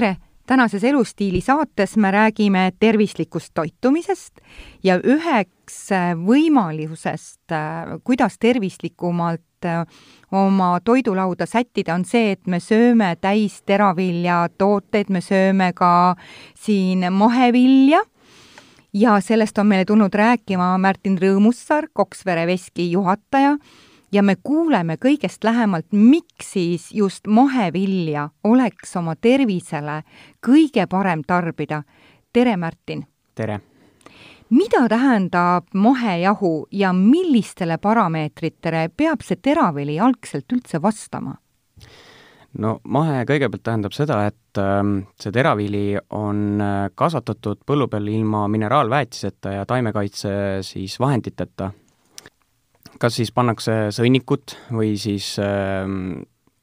tere! tänases Elustiili saates me räägime tervislikust toitumisest ja üheks äh, võimalusest, äh, kuidas tervislikumalt äh, oma toidulauda sättida, on see, et me sööme täis teraviljatooteid, me sööme ka siin mahevilja ja sellest on meile tulnud rääkima Märtin Rõõmussaar, Koksvere veski juhataja ja me kuuleme kõigest lähemalt, miks siis just mahevilja oleks oma tervisele kõige parem tarbida. tere, Märtin! tere! mida tähendab mahejahu ja millistele parameetritele peab see teravili algselt üldse vastama? no mahe kõigepealt tähendab seda, et äh, see teravili on äh, kasvatatud põllu peal ilma mineraalväetiseta ja taimekaitse siis vahenditeta kas siis pannakse sõnnikut või siis äh,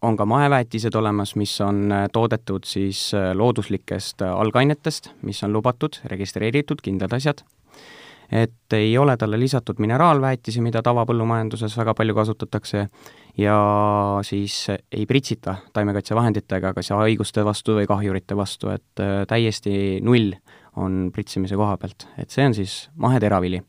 on ka maheväetised olemas, mis on äh, toodetud siis äh, looduslikest äh, algainetest, mis on lubatud, registreeritud, kindlad asjad. et ei ole talle lisatud mineraalväetisi, mida tavapõllumajanduses väga palju kasutatakse, ja siis ei pritsita taimekaitsevahenditega kas haiguste vastu või kahjurite vastu, et täiesti null on pritsimise koha pealt, et see on siis maheteravili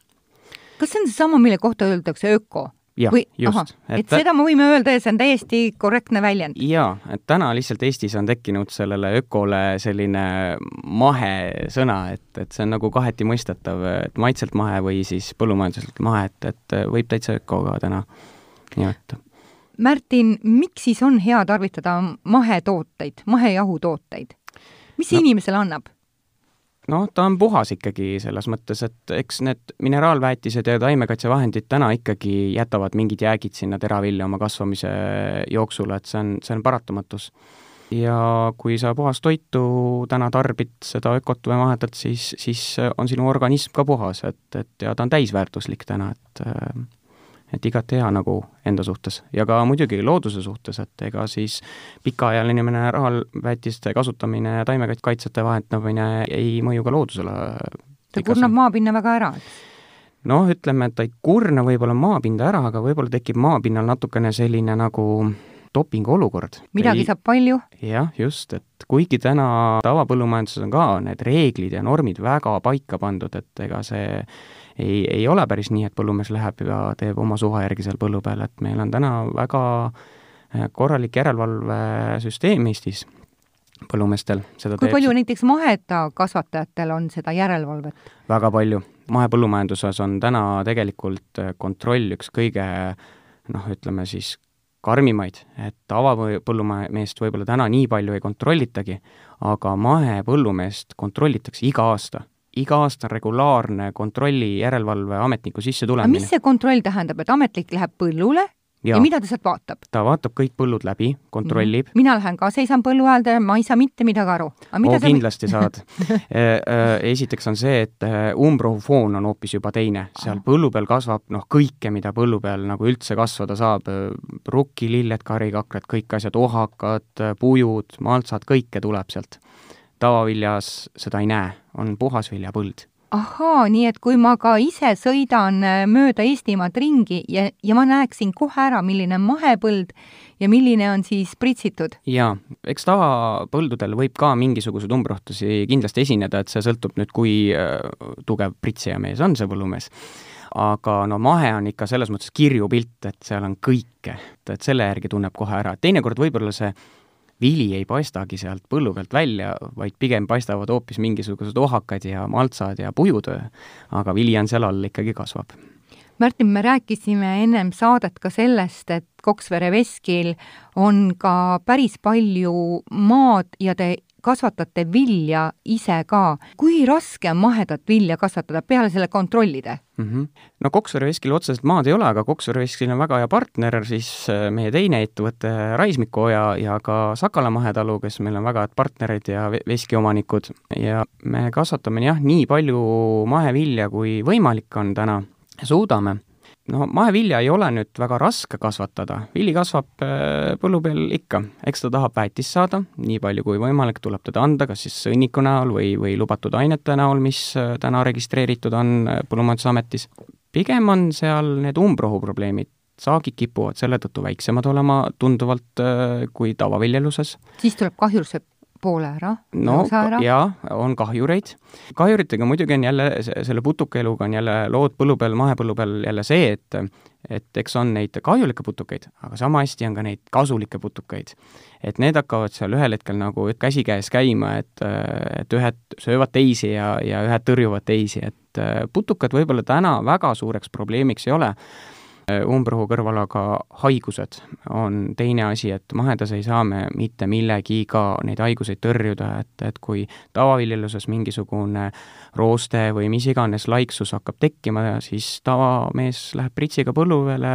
kas see on seesama, mille kohta öeldakse öko? jah, just. et, et seda me võime öelda ja see on täiesti korrektne väljend? jaa, et täna lihtsalt Eestis on tekkinud sellele ökole selline mahesõna, et, et see on nagu kaheti mõistetav, et maitselt mahe või siis põllumajanduslikult mahe, et, et võib täitsa öko ka täna nimetada. Märtin, miks siis on hea tarvitada mahetooteid, mahejahutooteid? mis see no, inimesele annab? Noh, ta on puhas ikkagi selles mõttes, et eks need mineraalväetised ja taimekaitsevahendid täna ikkagi jätavad mingid jäägid sinna teravilja oma kasvamise jooksul, et see on, see on paratamatus. ja kui sa puhast toitu täna tarbid, seda ökot või mahedat, siis, siis on sinu organism ka puhas, et, et ja ta on täisväärtuslik täna, et äh, et igati hea nagu enda suhtes ja ka muidugi looduse suhtes, et ega siis pikaajaline mineraalväetiste kasutamine ja taimekaitsete vahetamine ei mõju ka loodusele. ta kurnab maapinna väga ära, eks? noh, ütleme, et ta ei kurna võib-olla maapinda ära, aga võib-olla tekib maapinnal natukene selline nagu dopingu olukord. midagi ei, saab palju. jah, just, et kuigi täna tavapõllumajanduses on ka need reeglid ja normid väga paika pandud, et ega see ei, ei ole päris nii, et põllumees läheb ja teeb oma suva järgi seal põllu peal, et meil on täna väga äh, korralik järelevalvesüsteem Eestis põllumeestel. kui teeb... palju näiteks maheda kasvatajatel on seda järelevalvet? väga palju. mahepõllumajanduses on täna tegelikult äh, kontroll üks kõige noh, ütleme siis karmimaid, et tavapõllumeest võib-olla täna nii palju ei kontrollitagi, aga mahepõllumeest kontrollitakse iga aasta iga aasta regulaarne kontrolli järelevalveametniku sissetulemine. mis see kontroll tähendab, et ametnik läheb põllule ja, ja mida ta sealt vaatab? ta vaatab kõik põllud läbi, kontrollib. -hmm. mina lähen ka, seisan põllu äärde, ma ei saa mitte midagi aru. oo, kindlasti mi saad e, e, esiteks on see, et e, umbrohufoon on hoopis juba teine, seal põllu peal kasvab noh, kõike, mida põllu peal nagu üldse kasvada saab, rukki, lilled, karikakrad, kõik asjad, ohakad, pujud, maltsad, kõike tuleb sealt tavaviljas seda ei näe, on puhasviljapõld ahaa, nii et kui ma ka ise sõidan äh, mööda Eestimaad ringi ja, ja ma näeksin kohe ära, milline on mahepõld ja milline on siis pritsitud? jaa, eks tavapõldudel võib ka mingisuguseid umbrohtusi kindlasti esineda, et see sõltub nüüd, kui äh, tugev pritsija mees on see põllumees. aga no mahe on ikka selles mõttes kirju pilt, et seal on kõike, et selle järgi tunneb kohe ära, teinekord võib-olla see vili ei paistagi sealt põllu pealt välja, vaid pigem paistavad hoopis mingisugused ohakad ja maltsad ja pujud, aga vili on seal all ikkagi kasvab. Märtin, me rääkisime ennem saadet ka sellest, et Koksvere veskil on ka päris palju maad ja te kasvatate vilja ise ka. kui raske on mahedat vilja kasvatada peale selle kontrollide mm? -hmm. no Koksvere veskil otseselt maad ei ole, aga Koksvere veskil on väga hea partner siis äh, meie teine ettevõte Raismiku ja, ja ka Sakala mahetalu, kes meil on väga head partnerid ja veskiomanikud ja me kasvatame jah, nii palju mahevilja, kui võimalik on täna, suudame no mahevilja ei ole nüüd väga raske kasvatada, vili kasvab äh, põllu peal ikka, eks ta tahab väetist saada, nii palju kui võimalik, tuleb teda anda, kas siis sõnniku näol või, või lubatud ainete näol, mis äh, täna registreeritud on äh, Põllumajandusametis. pigem on seal need umbrohu probleemid, saagid kipuvad selle tõttu väiksemad olema tunduvalt kui tavaviljeluses. siis tuleb kahjursepp poole ära, no lausa ära? jaa, on kahjureid. kahjuritega muidugi on jälle, selle putukaeluga on jälle lood põllu peal, mahepõllu peal jälle see, et et eks on neid kahjulikke putukaid, aga sama hästi on ka neid kasulikke putukaid. et need hakkavad seal ühel hetkel nagu käsikäes käima, et, et ühed söövad teisi ja, ja ühed tõrjuvad teisi, et putukad võib-olla täna väga suureks probleemiks ei ole umbrohu kõrval aga haigused on teine asi, et mahedas ei saa me mitte millegiga neid haiguseid tõrjuda, et, et kui tavaviljeluses mingisugune rooste või mis iganes laiksus hakkab tekkima, siis tavamees läheb pritsiga põllu peale,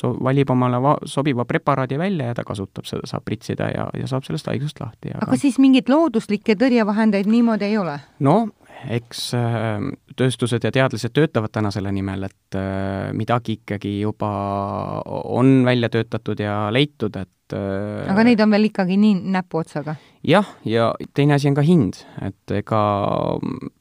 so-, valib omale va-, sobiva preparaadi välja ja ta kasutab seda, saab pritsida ja, ja saab sellest haigusest lahti. aga siis mingeid looduslikke tõrjevahendeid niimoodi ei ole? no eks äh, tööstused ja teadlased töötavad täna selle nimel, et äh, midagi ikkagi juba on välja töötatud ja leitud, et et aga neid on veel ikkagi nii näpuotsaga? jah, ja teine asi on ka hind, et ega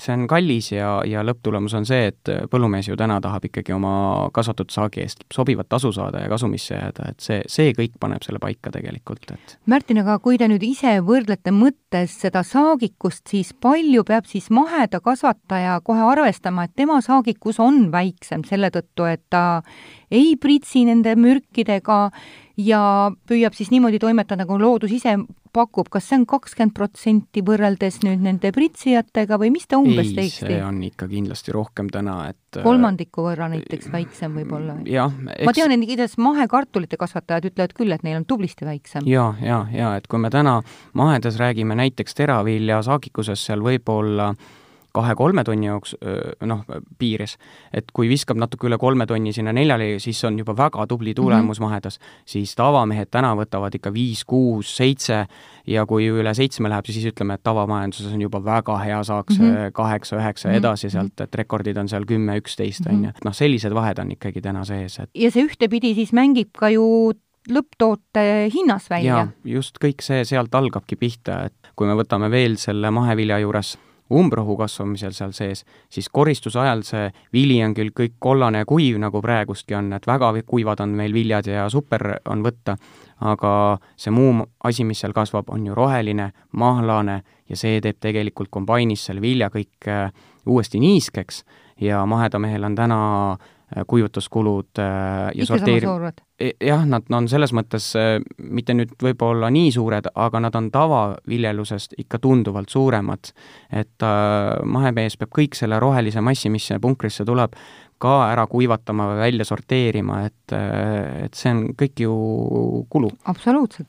see on kallis ja, ja lõpptulemus on see, et põllumees ju täna tahab ikkagi oma kasvatatud saagi eest sobivat tasu saada ja kasumisse jääda, et see, see kõik paneb selle paika tegelikult, et Märtin, aga kui te nüüd ise võrdlete mõttes seda saagikust, siis palju peab siis maheda kasvataja kohe arvestama, et tema saagikus on väiksem selle tõttu, et ta ei pritsi nende mürkidega ja püüab siis niimoodi toimetada, nagu loodus ise pakub, kas see on kakskümmend protsenti võrreldes nüüd nende pritsijatega või mis ta umbes ei, teeks? see on ikka kindlasti rohkem täna, et äh, kolmandiku võrra näiteks väiksem võib-olla? jah eks.... ma tean, et kuidas mahekartulite kasvatajad ütlevad küll, et neil on tublisti väiksem. ja, ja, ja et kui me täna mahedas räägime näiteks teravilja saagikusest, seal võib olla kahe-kolme tonni jooks-, noh, piires. et kui viskab natuke üle kolme tonni sinna neljali, siis on juba väga tubli tulemus mm -hmm. mahedas. siis tavamehed täna võtavad ikka viis, kuus, seitse ja kui üle seitsme läheb, siis ütleme, et tavamajanduses on juba väga hea saak see mm -hmm. kaheksa, üheksa ja edasi sealt, et rekordid on seal kümme, üksteist, on ju. noh, sellised vahed on ikkagi täna sees, et ja see ühtepidi siis mängib ka ju lõpptoote hinnas välja. just kõik see sealt algabki pihta, et kui me võtame veel selle mahevilja juures umbrohu kasvamisel seal sees, siis koristuse ajal see vili on küll kõik kollane ja kuiv, nagu praegustki on, et väga kuivad on meil viljad ja super on võtta, aga see muu asi, mis seal kasvab, on ju roheline, mahlane ja see teeb tegelikult kombainis selle vilja kõik äh, uuesti niiskeks ja mahedamehel on täna kuivutuskulud äh, ja sorteeri-, E, jah, nad on selles mõttes äh, mitte nüüd võib-olla nii suured, aga nad on tavaviljelusest ikka tunduvalt suuremad. et äh, mahemees peab kõik selle rohelise massi, mis punkrisse tuleb, ka ära kuivatama või välja sorteerima, et, et see on kõik ju kulu. absoluutselt.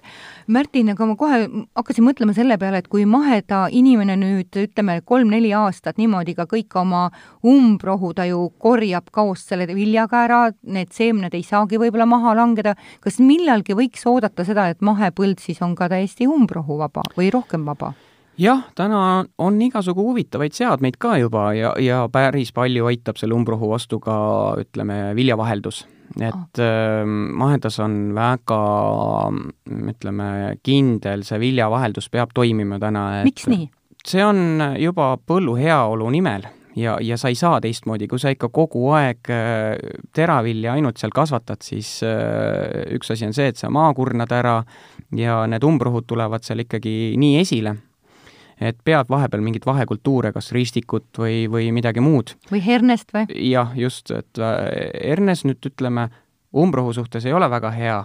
Märtin, aga ma kohe hakkasin mõtlema selle peale, et kui maheda inimene nüüd ütleme, kolm-neli aastat niimoodi ka kõik oma umbrohu ta ju korjab kaost selle viljaga ära, need seemned ei saagi võib-olla maha langeda, kas millalgi võiks oodata seda, et mahepõld siis on ka täiesti umbrohuvaba või rohkem vaba? Jah, täna on igasugu huvitavaid seadmeid ka juba ja, ja päris palju aitab selle umbrohu vastu ka ütleme, viljavaheldus. et oh. mahedas on väga ütleme, kindel see viljavaheldus peab toimima täna, miks nii? see on juba põllu heaolu nimel ja, ja sa ei saa teistmoodi, kui sa ikka kogu aeg äh, teravilja ainult seal kasvatad, siis äh, üks asi on see, et sa maa kurnad ära ja need umbrohud tulevad seal ikkagi nii esile et pead vahepeal mingit vahekultuure, kas ristikut või, või midagi muud. või hernest või? jah, just, et äh, hernes nüüd ütleme, umbrohu suhtes ei ole väga hea,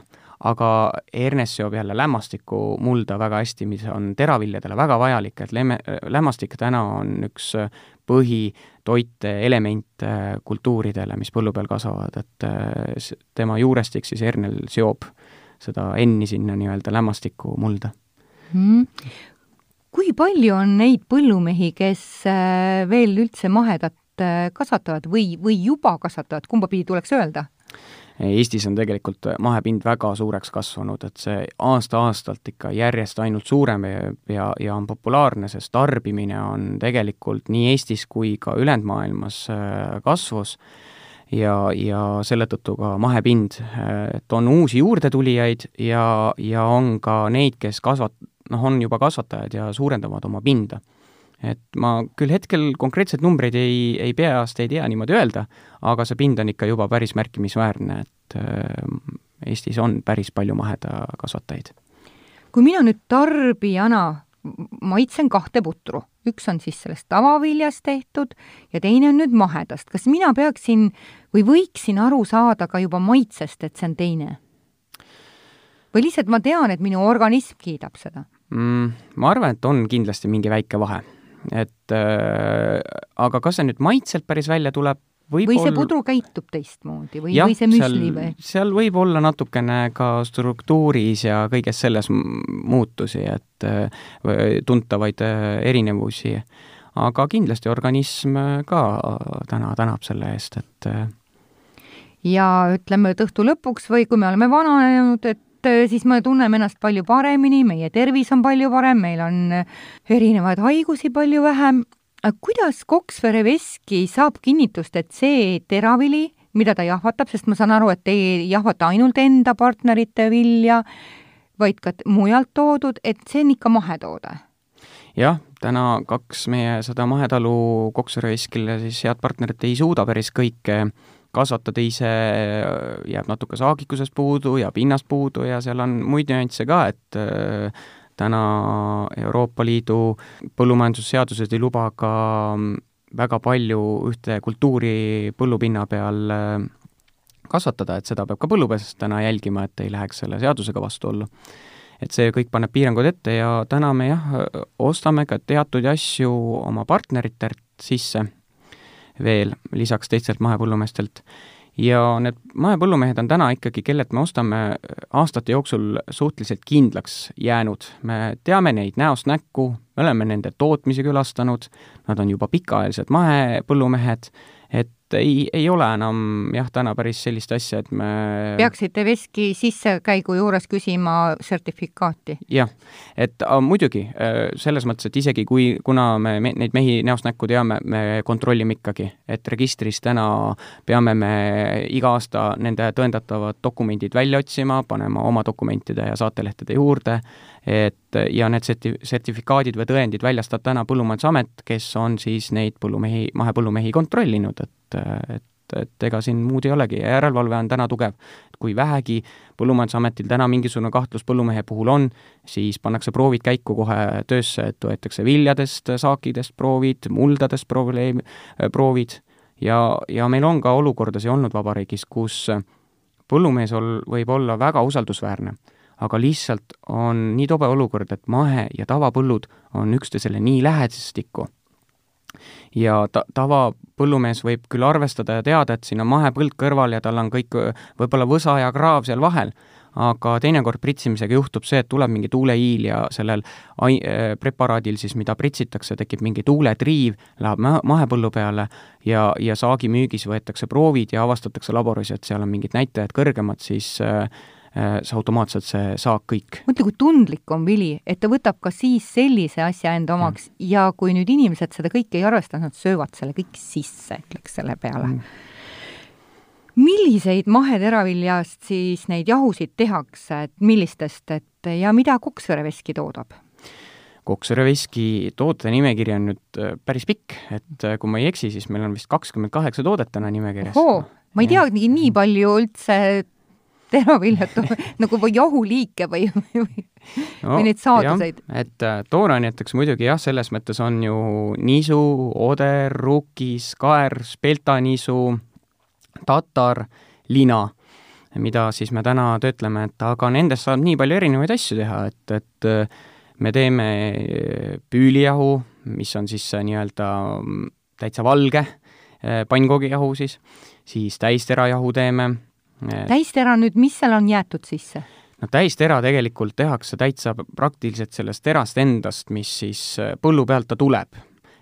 aga hernes seob jälle lämmastiku mulda väga hästi, mis on teraviljadele väga vajalik, et lemme, lämmastik täna on üks põhitoite element äh, kultuuridele, mis põllu peal kasvavad, et äh, tema juurestik siis hernel seob seda N-i sinna nii-öelda lämmastiku mulda mm kui palju on neid põllumehi, kes äh, veel üldse mahedat äh, kasvatavad või, või juba kasvatavad, kumba pidi tuleks öelda? Eestis on tegelikult mahepind väga suureks kasvanud, et see aasta-aastalt ikka järjest ainult suurem ja, ja, on populaarne, sest tarbimine on tegelikult nii Eestis kui ka ülejäänud maailmas äh, kasvus ja, ja selle tõttu ka mahepind, et on uusi juurdetulijaid ja, ja on ka neid, kes kasvat-, noh, on juba kasvatajad ja suurendavad oma pinda. et ma küll hetkel konkreetseid numbreid ei, ei peast ei tea niimoodi öelda, aga see pind on ikka juba päris märkimisväärne, et äh, Eestis on päris palju mahedakasvatajaid. kui mina nüüd tarbijana maitsen kahte putru, üks on siis sellest tavaviljast tehtud ja teine on nüüd mahedast. kas mina peaksin või võiksin aru saada ka juba maitsest, et see on teine? või lihtsalt ma tean, et minu organism kiidab seda mm,? Ma arvan, et on kindlasti mingi väike vahe. et äh, aga kas see nüüd maitselt päris välja tuleb, või olla... see pudru käitub teistmoodi või, või see müsli või? seal võib olla natukene ka struktuuris ja kõiges selles muutusi, et tuntavaid äh, erinevusi. aga kindlasti organism ka täna tänab selle eest, et äh, ja ütleme, et õhtu lõpuks või kui me oleme vananenud, et äh, siis me tunneme ennast palju paremini, meie tervis on palju parem, meil on erinevaid haigusi palju vähem kuidas Koksvere veski saab kinnitust, et see teravili, mida ta jahvatab, sest ma saan aru, et te ei jahvata ainult enda partnerite vilja, vaid ka mujalt toodud, et see on ikka mahetoode? jah, täna kaks meie seda mahetalu Koksvere veskile siis head partnerit ei suuda päris kõike kasvatada ise, jääb natuke saagikusest puudu ja pinnast puudu ja seal on muid nüansse ka, et täna Euroopa Liidu põllumajandusseadused ei luba ka väga palju ühte kultuuri põllupinna peal äh, kasvatada, et seda peab ka põllupesas täna jälgima, et ei läheks selle seadusega vastuollu. et see kõik paneb piirangud ette ja täna me jah, ostame ka teatud asju oma partneritelt sisse veel, lisaks teistelt mahepõllumeestelt ja need mahepõllumehed on täna ikkagi, kellelt me ostame aastate jooksul suhteliselt kindlaks jäänud. me teame neid näost näkku, me oleme nende tootmisi külastanud, nad on juba pikaajalised mahepõllumehed, et ei, ei ole enam jah, täna päris sellist asja, et me peaksite veski sissekäigu juures küsima sertifikaati? jah, et a, muidugi, selles mõttes, et isegi kui, kuna me, me neid mehi näost näkku teame, me kontrollime ikkagi, et registris täna peame me iga aasta nende tõendatavad dokumendid välja otsima, panema oma dokumentide ja saatelehtede juurde, et ja need serti-, sertifikaadid või tõendid väljastab täna Põllumajandusamet, kes on siis neid põllumehi, mahepõllumehi kontrollinud, et, et et ega siin muud ei olegi. Ja järelevalve on täna tugev. kui vähegi Põllumajandusametil täna mingisugune kahtlus põllumehe puhul on, siis pannakse proovid käiku kohe töösse, et võetakse viljadest, saakidest proovid, muldadest probleem, proovid. Ja, ja meil on ka olukordasid olnud vabariigis, kus põllumees ol-, võib olla väga usaldusväärne aga lihtsalt on nii tobe olukord, et mahe- ja tavapõllud on üksteisele nii lähedastikku. ja ta-, tavapõllumees võib küll arvestada ja teada, et siin on mahepõld kõrval ja tal on kõik võib-olla võsa ja kraav seal vahel, aga teinekord pritsimisega juhtub see, et tuleb mingi tuuleiil ja sellel ai-, äh, preparaadil siis, mida pritsitakse, tekib mingi tuuletriiv, läheb ma-, mahepõllu peale ja, ja saagimüügis võetakse proovid ja avastatakse laboris, et seal on mingid näitajad kõrgemad, siis äh, see automaatselt, see saak kõik. mõtle, kui tundlik on vili, et ta võtab ka siis sellise asja enda omaks mm. ja kui nüüd inimesed seda kõike ei arvesta, nad söövad selle kõik sisse, ütleks selle peale mm. milliseid maheteraviljast siis neid jahusid tehakse, et millistest, et ja mida Koksvere veski toodab? Koksvere veski toodete nimekiri on nüüd äh, päris pikk, et äh, kui ma ei eksi, siis meil on vist kakskümmend kaheksa toodet täna nimekirjas. ma ei teagi nii palju üldse teraviljat nagu või jahuliike või, või, no, või neid saaduseid? et äh, toorani näiteks muidugi jah, selles mõttes on ju nisu, oder, rukis, kaer, speltanisu, tatar, lina, mida siis me täna töötleme, et aga nendest saab nii palju erinevaid asju teha, et, et äh, me teeme äh, püülijahu, mis on siis nii-öelda mm, täitsa valge pannkoogijahu siis, siis täisterajahu teeme täistera nüüd, mis seal on jäetud sisse? no täistera tegelikult tehakse täitsa praktiliselt sellest terast endast, mis siis äh, põllu pealt ta tuleb.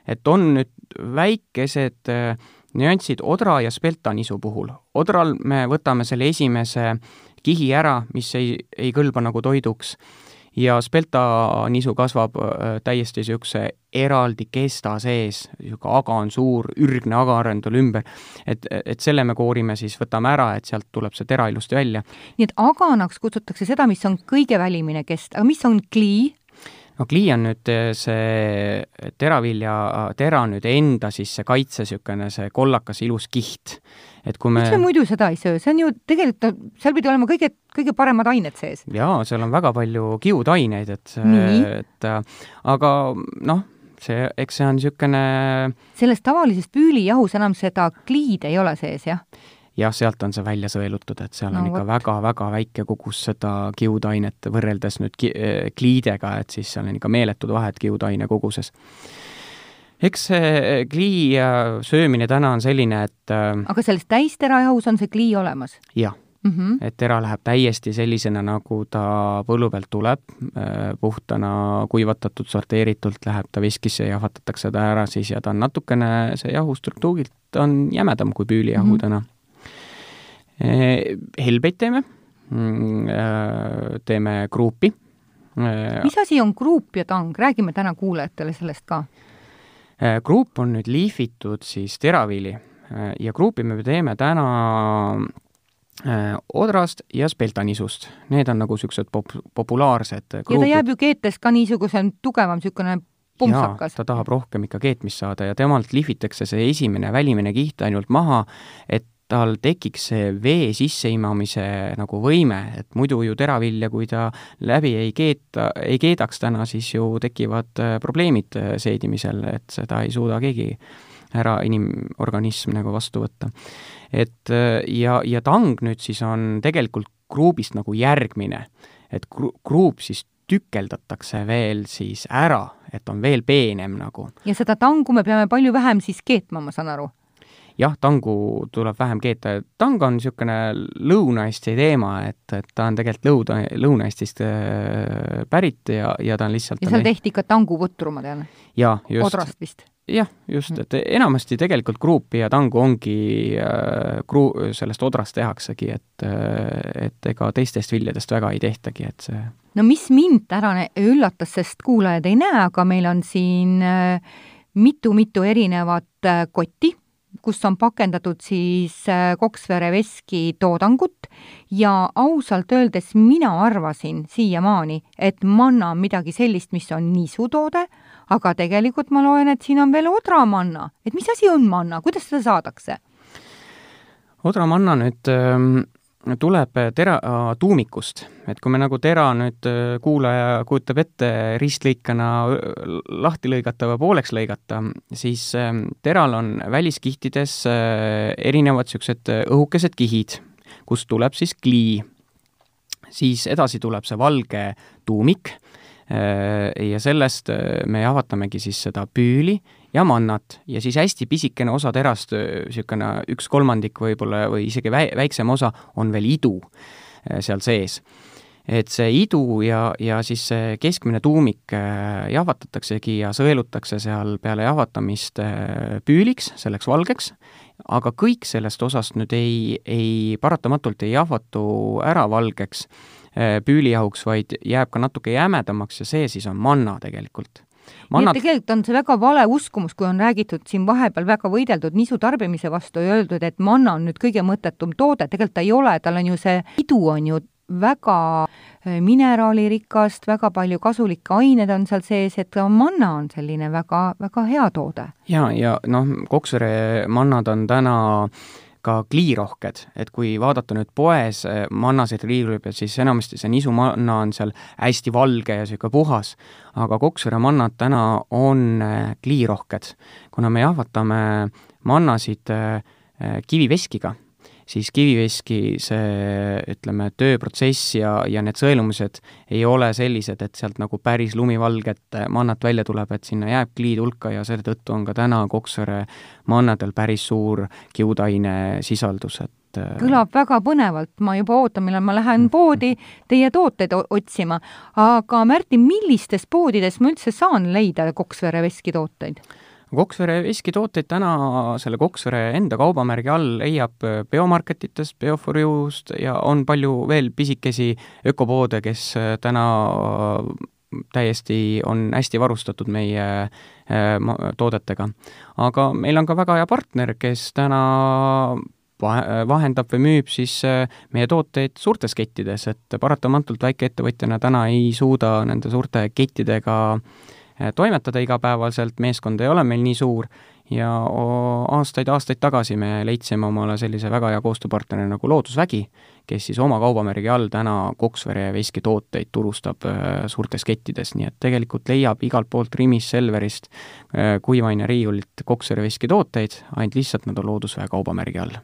et on nüüd väikesed äh, nüansid odra ja speltanisu puhul. odral me võtame selle esimese kihi ära, mis ei, ei kõlba nagu toiduks ja speltanisu kasvab äh, täiesti niisuguse eraldi kesta sees, niisugune aga on suur, ürgne agar on tal ümber, et, et selle me koorime siis, võtame ära, et sealt tuleb see tera ilusti välja. nii et aganaks kutsutakse seda, mis on kõige välimine kest, aga mis on klii? No klii on nüüd eh, see teravilja, tera nüüd enda siis see kaitse, niisugune see kollakas ilus kiht. et kui me miks me muidu seda ei söö, see on ju tegelikult, seal pidi olema kõige, kõige paremad ained sees. jaa, seal on väga palju kiudaineid, et, et aga noh, see, eks see on niisugune selles tavalises püülijahus enam seda kliid ei ole sees, jah? Jah, sealt on see välja sõelutud, et seal no, on ikka väga-väga väike kogus seda kiudainet võrreldes nüüd ki-, eh, kliidega, et siis seal on ikka meeletud vahed kiudaine koguses. eks see klii söömine täna on selline, et äh, aga selles täisterajahus on see klii olemas? jah mm. -hmm. et tera läheb täiesti sellisena, nagu ta põllu pealt tuleb, äh, puhtana kuivatatud, sorteeritult läheb ta viskisse, jahvatatakse ta ära siis ja ta on natukene, see jahu struktuurilt on jämedam kui püülijahu mm -hmm. Eh, helbeid teeme, mm, äh, teeme kruupi. Äh, mis asi on kruup ja tang, räägime täna kuulajatele sellest ka. Äh, kruup on nüüd liifitud siis teraviili ja kruupi me teeme täna odrast ja speltanisust. Need on nagu niisugused pop-, populaarsed kruupid. ja ta jääb ju keetes ka niisuguse tugevam niisugune pumpsakas. ta tahab rohkem ikka keetmist saada ja temalt lihvitakse see esimene välimine kiht ainult maha, et tal tekiks see vee sisseimamise nagu võime, et muidu ju teravilja, kui ta läbi ei keeta, ei keedaks täna, siis ju tekivad äh, probleemid äh, seedimisel, et seda ei suuda keegi ära inimorganism nagu vastu võtta. et äh, ja, ja tang nüüd siis on tegelikult kruubist nagu järgmine, et kru-, kruup siis tükeldatakse veel siis ära, et on veel peenem nagu. ja seda tangu me peame palju vähem siis keetma, ma saan aru? Jah, tangu tuleb vähem keeta, tang on niisugune Lõuna-Eesti teema, et, et ta on tegelikult Lõuna, Lõuna-Eestist äh, pärit ja, ja ta on lihtsalt ja seal tehti ikka tanguputru, ma tean. odrast vist. Jah, just, et enamasti tegelikult kruupi ja tangu ongi äh, kruu-, sellest odrast tehaksegi, et äh, et ega teistest viljadest väga ei tehtagi, et see no mis mind ära üllatas, sest kuulajad ei näe, aga meil on siin mitu-mitu äh, erinevat äh, kotti kus on pakendatud siis äh, Koksvere veski toodangut ja ausalt öeldes mina arvasin siiamaani, et manna on midagi sellist, mis on nisutoode, aga tegelikult ma loen, et siin on veel odramanna. et mis asi on manna, kuidas seda saadakse? odramanna nüüd ähm tuleb tera tuumikust, et kui me nagu tera nüüd äh, kuulaja kujutab ette ristlõikena lahti lõigata või pooleks lõigata, siis ähm, teral on väliskihtides äh, erinevad niisugused õhukesed kihid, kust tuleb siis klii. siis edasi tuleb see valge tuumik äh, ja sellest me jahvatamegi siis seda püüli ja mannat ja siis hästi pisikene osa terast, niisugune üks kolmandik võib-olla või isegi väi-, väiksem osa on veel idu seal sees. et see idu ja, ja siis see keskmine tuumik jahvatataksegi ja sõelutakse seal peale jahvatamist püüliks, selleks valgeks, aga kõik sellest osast nüüd ei, ei, paratamatult ei jahvatu ära valgeks püülijahuks, vaid jääb ka natuke jämedamaks ja see siis on manna tegelikult Nii et tegelikult on see väga vale uskumus, kui on räägitud siin vahepeal väga võideldud nisu tarbimise vastu ja öeldud, et manna on nüüd kõige mõttetum toode, tegelikult ta ei ole, tal on ju see pidu on ju väga äh, mineraalirikast, väga palju kasulikke aineid on seal sees, et manna on selline väga, väga hea toode. ja, ja noh, Koksvere mannad on täna äh, ka kliirohked, et kui vaadata nüüd poes eh, mannaseid riiuli peal, siis enamasti see nisumanna on seal hästi valge ja niisugune puhas, aga Koksvere mannad täna on eh, kliirohked, kuna me jahvatame mannasid eh, kiviveskiga siis kiviveski see, ütleme, tööprotsess ja, ja need sõelumised ei ole sellised, et sealt nagu päris lumivalget mannat välja tuleb, et sinna jääb kliid hulka ja selle tõttu on ka täna Koksvere mannadel päris suur kiudaine sisaldus, et äh, kõlab väga põnevalt, ma juba ootan, millal ma lähen poodi teie tooteid otsima. aga Märtin, millistes poodides ma üldse saan leida Koksvere veskitooteid? Koksvere veskitooteid täna selle Koksvere enda kaubamärgi all leiab äh, biomarketitest, Bioforjust ja on palju veel pisikesi ökopoode, kes äh, täna äh, täiesti on hästi varustatud meie toodetega. aga meil on ka väga hea partner, kes täna vahendab või müüb siis meie tooteid suurtes kettides, et paratamatult väikeettevõtjana täna ei suuda nende suurte kettidega toimetada igapäevaselt, meeskond ei ole meil nii suur ja aastaid-aastaid tagasi me leidsime omale sellise väga hea koostööpartneri nagu Loodusvägi, kes siis oma kaubamärgi all täna Koksvere veski tooteid turustab äh, suurtes kettides, nii et tegelikult leiab igalt poolt Rimis, Selverist, äh, kuivaineriiulilt Koksvere veski tooteid, ainult lihtsalt nad on Loodusväe kaubamärgi all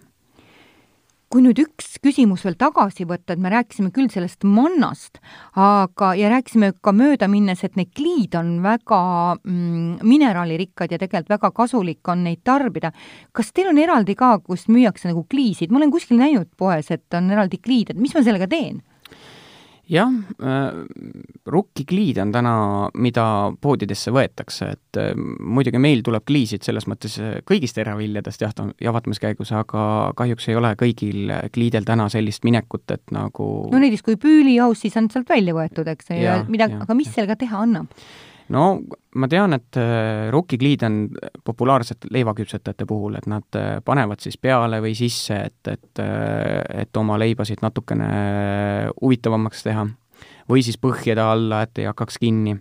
kui nüüd üks küsimus veel tagasi võtta, et me rääkisime küll sellest mannast, aga, ja rääkisime ka möödaminnes, et need kliid on väga mm, mineraalirikkad ja tegelikult väga kasulik on neid tarbida. kas teil on eraldi ka, kus müüakse nagu kliisid, ma olen kuskil näinud poes, et on eraldi kliid, et mis ma sellega teen? Jah äh,, rukkikliid on täna, mida poodidesse võetakse, et äh, muidugi meil tuleb kliisid selles mõttes äh, kõigist teraviljadest jaht-, jahvatamiskäigus, aga kahjuks ei ole kõigil kliidel täna sellist minekut, et nagu no näiteks kui püülijaus, siis on sealt välja võetud, eks, ja mida, aga mis ja. sellega teha annab? No ma tean, et äh, rukkikliid on populaarsed leivaküpsetajate puhul, et nad äh, panevad siis peale või sisse, et, et, äh, et oma leibasid natukene huvitavamaks teha. või siis põhjade alla, et ei hakkaks kinni.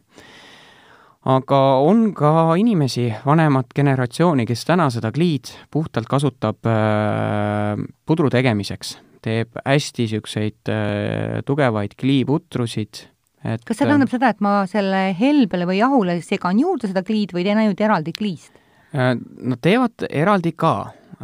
aga on ka inimesi, vanemat generatsiooni, kes täna seda kliid puhtalt kasutab pudru tegemiseks, teeb hästi niisuguseid tugevaid kliiputrusid et kas see tähendab seda, et ma selle helbele või jahule segan juurde seda kliid või teen ainult eraldi kliist? Äh, nad teevad eraldi ka,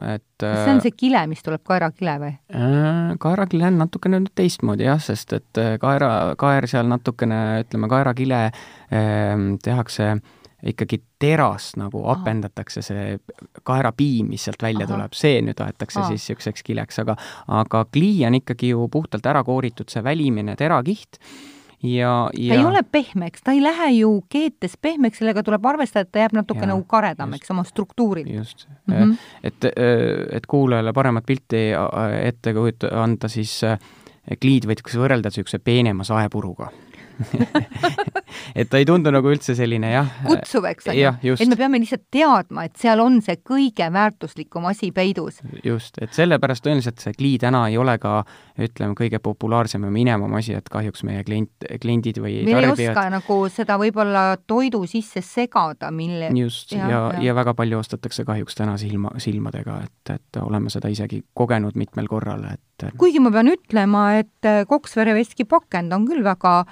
et kas see on see kile, mis tuleb kaerakile või? Äh, kaerakile on natukene nüüd teistmoodi jah, sest et äh, kaera, kaer seal natukene, ütleme, kaerakile eh, tehakse ikkagi terast nagu apendatakse, see kaerapiim, mis sealt välja Aha. tuleb, see nüüd aetakse Aha. siis niisuguseks kileks, aga aga klii on ikkagi ju puhtalt ära kooritud see välimine terakiht ja, ja ta ei ole pehmeks, ta ei lähe ju keetes pehmeks, sellega tuleb arvestada, et ta jääb natuke ja, nagu karedamaks oma struktuurilt. just mm, -hmm. et, et kuulajale paremat pilti ette kujuta, anda, siis kliid võiks võrrelda niisuguse peenema saepuruga et ta ei tundu nagu üldse selline jah. kutsuv, eks ole. et me peame lihtsalt teadma, et seal on see kõige väärtuslikum asi peidus. just, et sellepärast tõenäoliselt see klii täna ei ole ka ütleme, kõige populaarsem ja minevam asi, et kahjuks meie klient, kliendid või meil tarbijad... ei oska nagu seda võib-olla toidu sisse segada, mille just, ja, ja, ja., ja väga palju ostetakse kahjuks täna silma, silmadega, et, et oleme seda isegi kogenud mitmel korral, et kuigi ma pean ütlema, et Koksvere veski pakend on küll väga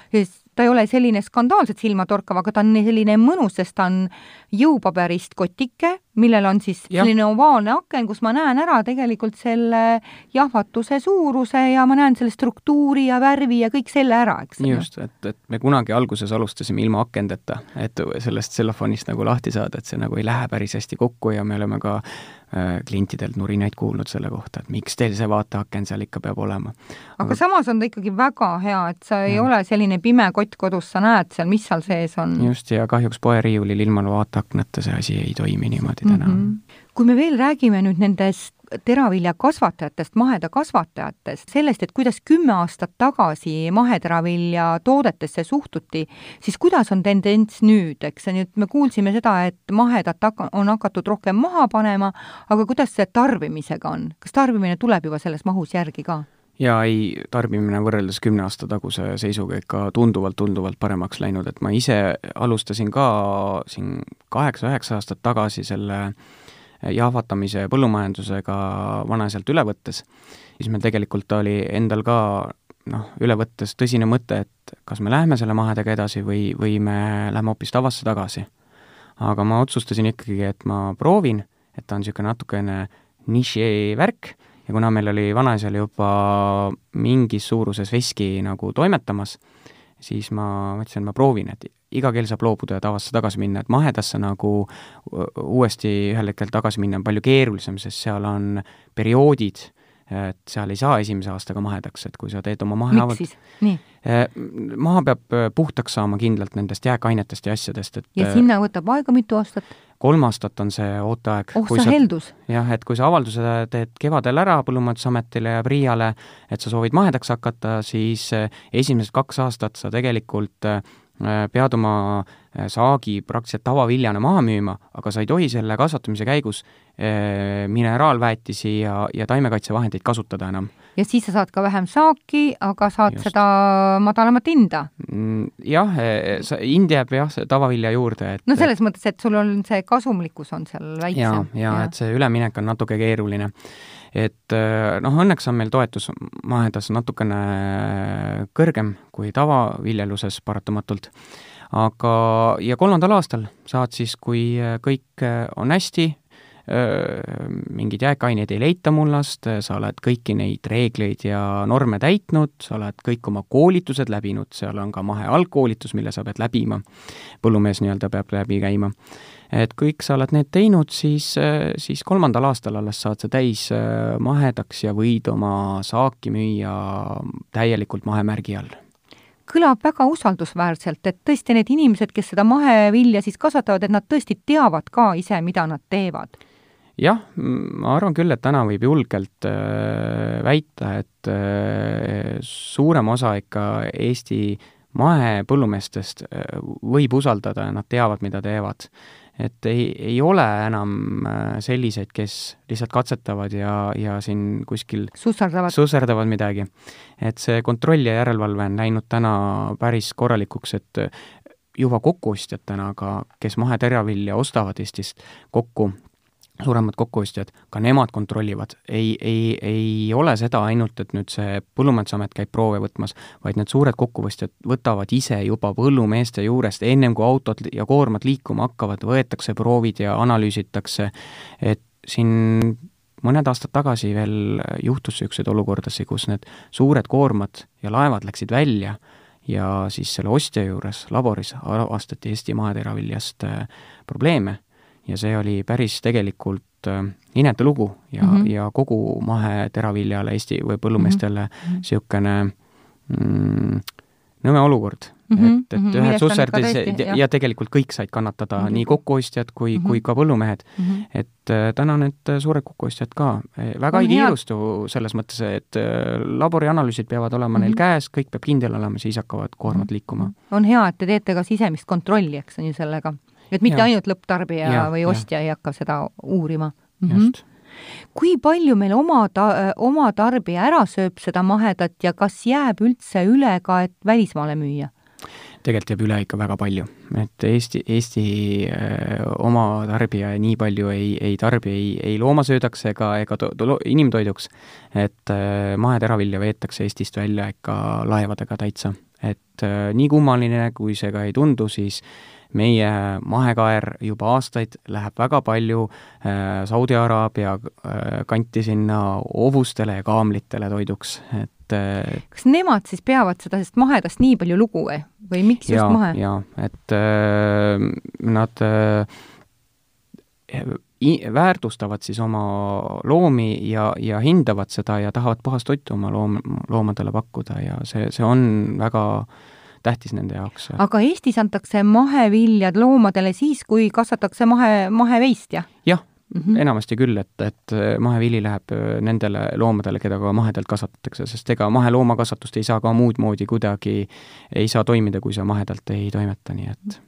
ta ei ole selline skandaalselt silmatorkav, aga ta on selline mõnus, sest ta on jõupaberist kotike, millel on siis ja. selline ovaalne aken, kus ma näen ära tegelikult selle jahvatuse suuruse ja ma näen selle struktuuri ja värvi ja kõik selle ära, eks. just, et, et me kunagi alguses alustasime ilma akendeta, et sellest tsellofonist nagu lahti saada, et see nagu ei lähe päris hästi kokku ja me oleme ka Äh, klientidelt nurinaid kuulnud selle kohta, et miks teil see vaateaken seal ikka peab olema. aga samas on ta ikkagi väga hea, et sa ei ja. ole selline pime kott kodus, sa näed seal, mis seal sees on. just, ja kahjuks poeriiulil ilma vaateaknata see asi ei toimi niimoodi täna mm. -hmm. kui me veel räägime nüüd nendest teraviljakasvatajatest, mahedakasvatajatest, sellest, et kuidas kümme aastat tagasi maheteravilja toodetesse suhtuti, siis kuidas on tendents nüüd, eks nüüd me kuulsime seda, et mahedat on hakatud rohkem maha panema, aga kuidas see tarbimisega on, kas tarbimine tuleb juba selles mahus järgi ka? Jaa, ei, tarbimine võrreldes kümne aasta taguse seisuga ikka tunduvalt-tunduvalt paremaks läinud, et ma ise alustasin ka siin kaheksa-üheksa aastat tagasi selle äh, jahvatamise ja põllumajandusega vanaisalt üle võttes, siis meil tegelikult oli endal ka noh, üle võttes tõsine mõte, et kas me läheme selle mahedega edasi või, või me läheme hoopis tavasse tagasi. aga ma otsustasin ikkagi, et ma proovin, et ta on niisugune natukene niši värk ja kuna meil oli vanaisal juba mingis suuruses veski nagu toimetamas, siis ma mõtlesin, ma proovin, et iga kell saab loobuda ja tavasse tagasi minna, et mahedasse nagu uuesti ühel hetkel tagasi minna on palju keerulisem, sest seal on perioodid, et seal ei saa esimese aastaga mahedaks, et kui sa teed oma mahehaavad miks siis? nii? maha peab puhtaks saama kindlalt nendest jääkainetest ja asjadest, et ja sinna võtab aega mitu aastat? kolm aastat on see ooteaeg. oh sa heldus! jah, et kui sa avalduse teed kevadel ära Põllumajandusametile ja PRIA-le, et sa soovid mahedaks hakata, siis esimesed kaks aastat sa tegelikult pead oma saagi praktiliselt tavaviljana maha müüma, aga sa ei tohi selle kasvatamise käigus mineraalväetisi ja, ja taimekaitsevahendeid kasutada enam ja siis sa saad ka vähem saaki, aga saad Just. seda madalamat hinda. Mm, jah, hind jääb jah, tavavilja juurde, et no selles mõttes, et sul on see kasumlikkus on seal väiksem. ja, ja, ja et see üleminek on natuke keeruline. Et e, noh, õnneks on meil toetus mahedas natukene kõrgem kui tavaviljeluses paratamatult aga, ja kolmandal aastal saad siis, kui kõik on hästi, mingeid jääkaineid ei leita mullast, sa oled kõiki neid reegleid ja norme täitnud, sa oled kõik oma koolitused läbinud, seal on ka mahe algkoolitus, mille sa pead läbima, põllumees nii-öelda peab läbi käima. Et kõik sa oled need teinud, siis, siis kolmandal aastal alles saad sa täis mahedaks ja võid oma saaki müüa täielikult mahemärgi all kõlab väga usaldusväärselt, et tõesti need inimesed, kes seda mahevilja siis kasvatavad, et nad tõesti teavad ka ise, mida nad teevad jah, ma arvan küll, et täna võib julgelt äh, väita, et äh, suurem osa ikka Eesti mahepõllumeestest äh, võib usaldada ja nad teavad, mida teevad. Et ei, ei ole enam äh, selliseid, kes lihtsalt katsetavad ja, ja siin kuskil susserdavad, susserdavad midagi. et see kontroll ja järelevalve on läinud täna päris korralikuks, et juba kokkuostjatena ka, kes maheteravilja ostavad Eestist kokku, suuremad kokkuostjad, ka nemad kontrollivad. ei, ei, ei ole seda ainult, et nüüd see Põllumajandusamet käib proove võtmas, vaid need suured kokkuostjad võtavad ise juba põllumeeste juurest, ennem kui autod ja koormad liikuma hakkavad, võetakse proovid ja analüüsitakse, et siin mõned aastad tagasi veel juhtus niisuguseid olukordasid, kus need suured koormad ja laevad läksid välja ja siis selle ostja juures laboris avastati Eesti maheteraviljast äh, probleeme ja see oli päris tegelikult äh, inetu lugu ja mm, -hmm. ja kogu maheteraviljale Eesti või põllumeestele niisugune mm -hmm. mm, nõme olukord mm, -hmm, et, et -hmm, ühed susserdis ja, ja tegelikult kõik said kannatada mm, -hmm. nii kokkuostjad kui mm, -hmm. kui ka põllumehed mm. -hmm. et äh, täna need suured kokkuostjad ka äh, väga ei kiirustu selles mõttes, et äh, laborianalüüsid peavad olema mm -hmm. neil käes, kõik peab kindel olema, siis hakkavad koormad -hmm. liikuma. on hea, et te teete ka sisemist kontrolli, eks on ju sellega et mitte ja. ainult lõpptarbija ja, või ostja ja. ei hakka seda uurima mm. -hmm. kui palju meil oma ta-, oma tarbija ära sööb seda mahedat ja kas jääb üldse üle ka, et välismaale müüa? tegelikult jääb üle ikka väga palju, et Eesti, Eesti öö, oma tarbija nii palju ei, ei tarbi ei, ei loomasöödaks ega, ega to, to, inimtoiduks. et öö, maheteravilja veetakse Eestist välja ikka laevadega täitsa, et öö, nii kummaline, kui see ka ei tundu, siis meie mahekaer juba aastaid läheb väga palju äh, Saudi Araabia äh, kanti sinna hobustele ja kaamlitele toiduks, et äh, kas nemad siis peavad seda, sest mahedast nii palju lugu või, või miks just mahe? jaa, et äh, nad äh, väärtustavad siis oma loomi ja, ja hindavad seda ja tahavad puhast toitu oma loom, loomadele pakkuda ja see, see on väga äh, tähtis nende jaoks. aga Eestis antakse maheviljad loomadele siis, kui kasvatatakse mahe, maheveist, jah? jah mm, -hmm. enamasti küll, et, et mahevili läheb äh, nendele loomadele, keda ka mahedalt kasvatatakse, sest ega maheloomakasvatust ei saa ka muud moodi kuidagi, ei saa toimida, kui sa mahedalt ei toimeta, nii et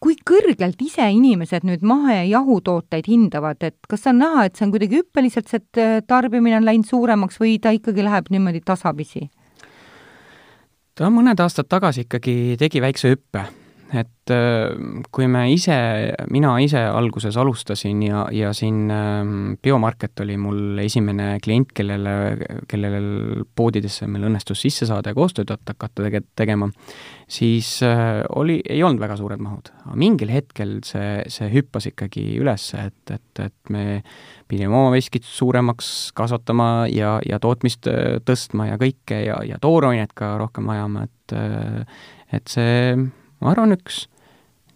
kui kõrgelt ise inimesed nüüd mahejahutooteid hindavad, et kas on näha, et see on kuidagi hüppeliselt, see tarbimine on läinud suuremaks või ta ikkagi läheb niimoodi tasapisi? Ta mõned aastad tagasi ikkagi tegi väikse hüppe, et äh, kui me ise, mina ise alguses alustasin ja, ja siin ähm, Biomarket oli mul esimene klient, kellele, kellel poodidesse meil õnnestus sisse saada ja koostööd hakata tege-, tegema, siis äh, oli, ei olnud väga suured mahud. aga mingil hetkel see, see hüppas ikkagi üles, et, et, et me pidime oma veskit suuremaks kasvatama ja, ja tootmist äh, tõstma ja kõike ja, ja toorainet ka rohkem ajama, et et see, ma arvan, üks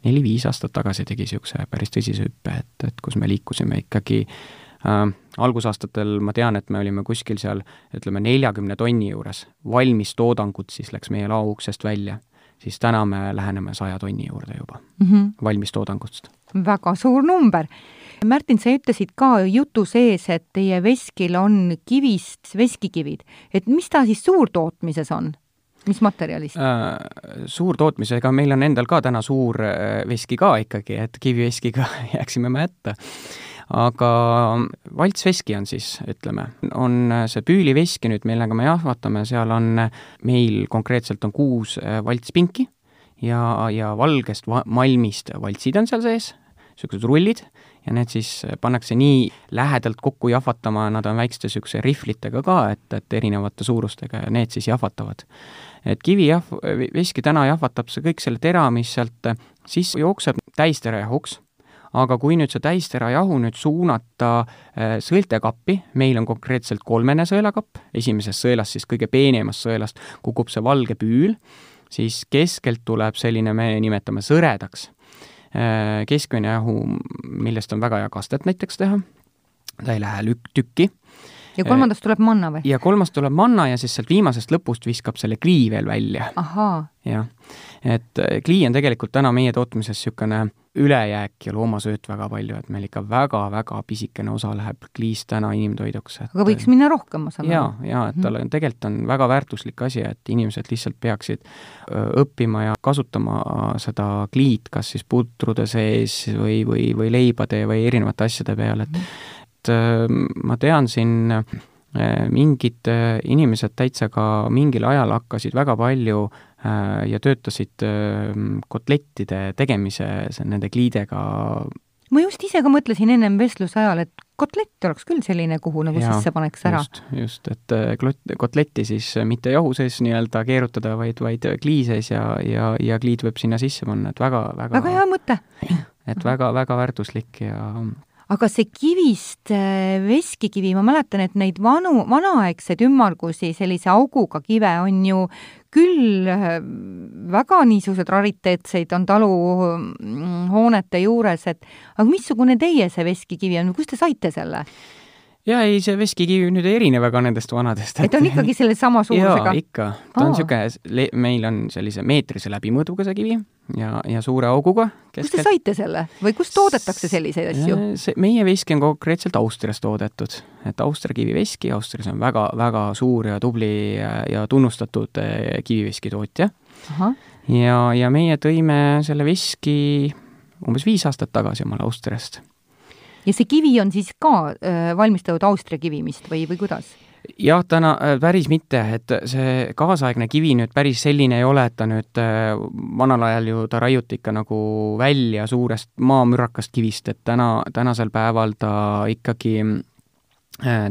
neli-viis aastat tagasi tegi niisuguse päris tõsise hüppe, et, et kus me liikusime ikkagi äh, algusaastatel ma tean, et me olime kuskil seal ütleme, neljakümne tonni juures, valmis toodangut siis läks meie lao uksest välja, siis täna me läheneme saja tonni juurde juba mm -hmm. valmis toodangust. väga suur number Märtin, sa ütlesid ka jutu sees, et teie veskil on kivist veskikivid, et mis ta siis suurtootmises on? Mis materjalist äh,? Suurtootmisega, meil on endal ka täna suur äh, veski ka ikkagi, et kiviveskiga jääksime me hätta aga valtsveski on siis, ütleme, on see püüliveski nüüd, millega me jahvatame, seal on, meil konkreetselt on kuus äh, valtspinki ja, ja valgest va-, malmist valtsid on seal sees, niisugused rullid, ja need siis pannakse nii lähedalt kokku jahvatama, nad on väikeste niisuguse rihvlitega ka, et, et erinevate suurustega ja need siis jahvatavad. Et kivijahv, veski täna jahvatab see kõik selle tera, mis sealt sisse jookseb, täisterajahuks aga kui nüüd see täisterajahu nüüd suunata äh, sõeltekappi, meil on konkreetselt kolmene sõelakapp, esimesest sõelast, siis kõige peenemast sõelast kukub see valge püül, siis keskelt tuleb selline, me nimetame sõredaks, äh, keskmine jahu, millest on väga hea kastet näiteks teha, ta ei lähe lükk tükki ja kolmandast tuleb manna või? ja kolmast tuleb manna ja siis sealt viimasest lõpust viskab selle klii veel välja. jah, et äh, klii on tegelikult täna meie tootmises niisugune ülejääk ja loomasööt väga palju, et meil ikka väga-väga pisikene osa läheb kliist täna inimtoiduks. aga võiks minna rohkem, ma saan aru? jaa, jaa, et tal on, tegelikult on väga väärtuslik asi, et inimesed lihtsalt peaksid õppima ja kasutama seda kliit kas siis putrude sees või, või, või leibade või erinevate asjade peal, et et ma tean siin mingid inimesed täitsa ka mingil ajal hakkasid väga palju äh, Äh, ja töötasid kotlettide tegemise nende kliidega. ma just ise ka mõtlesin ennem vestluse ajal, et kotlett oleks küll selline, kuhu nagu ja, sisse paneks ära. just, just, et äh, klot-, kotletti siis mitte jahu sees nii-öelda keerutada, vaid, vaid klii sees ja, ja, ja kliid võib sinna sisse panna, et väga, väga väga hea mõte! et väga, väga väärtuslik ja aga see kivist äh, veskikivi, ma mäletan, et neid vanu, vanaaegseid ümmargusi sellise auguga kive on ju küll äh, väga niisugused rariteetseid on taluhoonete juures, et aga missugune teie see veskikivi on, kust te saite selle? Jaa, ei, see veskikivi nüüd ei erine väga nendest vanadest. et on ikkagi sellesama suurusega? jaa, ikka. ta on niisugune, meil on sellise meetrise läbimõõduga see kivi ja, ja suure auguga. kust te saite selle või kust toodetakse selliseid asju? see, meie veski on konkreetselt Austrias toodetud, et Austria kiviveski, Austrias on väga, väga suur ja tubli ja, ja tunnustatud eh, kiviveski tootja. ja, ja meie tõime selle veski umbes viis aastat tagasi omale Austriast. Ja see kivi on siis ka äh, valmistatud Austria kivimist või, või kuidas? jah, täna äh, päris mitte, et see kaasaegne kivi nüüd päris selline ei ole, et ta nüüd äh, vanal ajal ju ta raiuti ikka nagu välja suurest maamürakast kivist, et täna, tänasel päeval ta ikkagi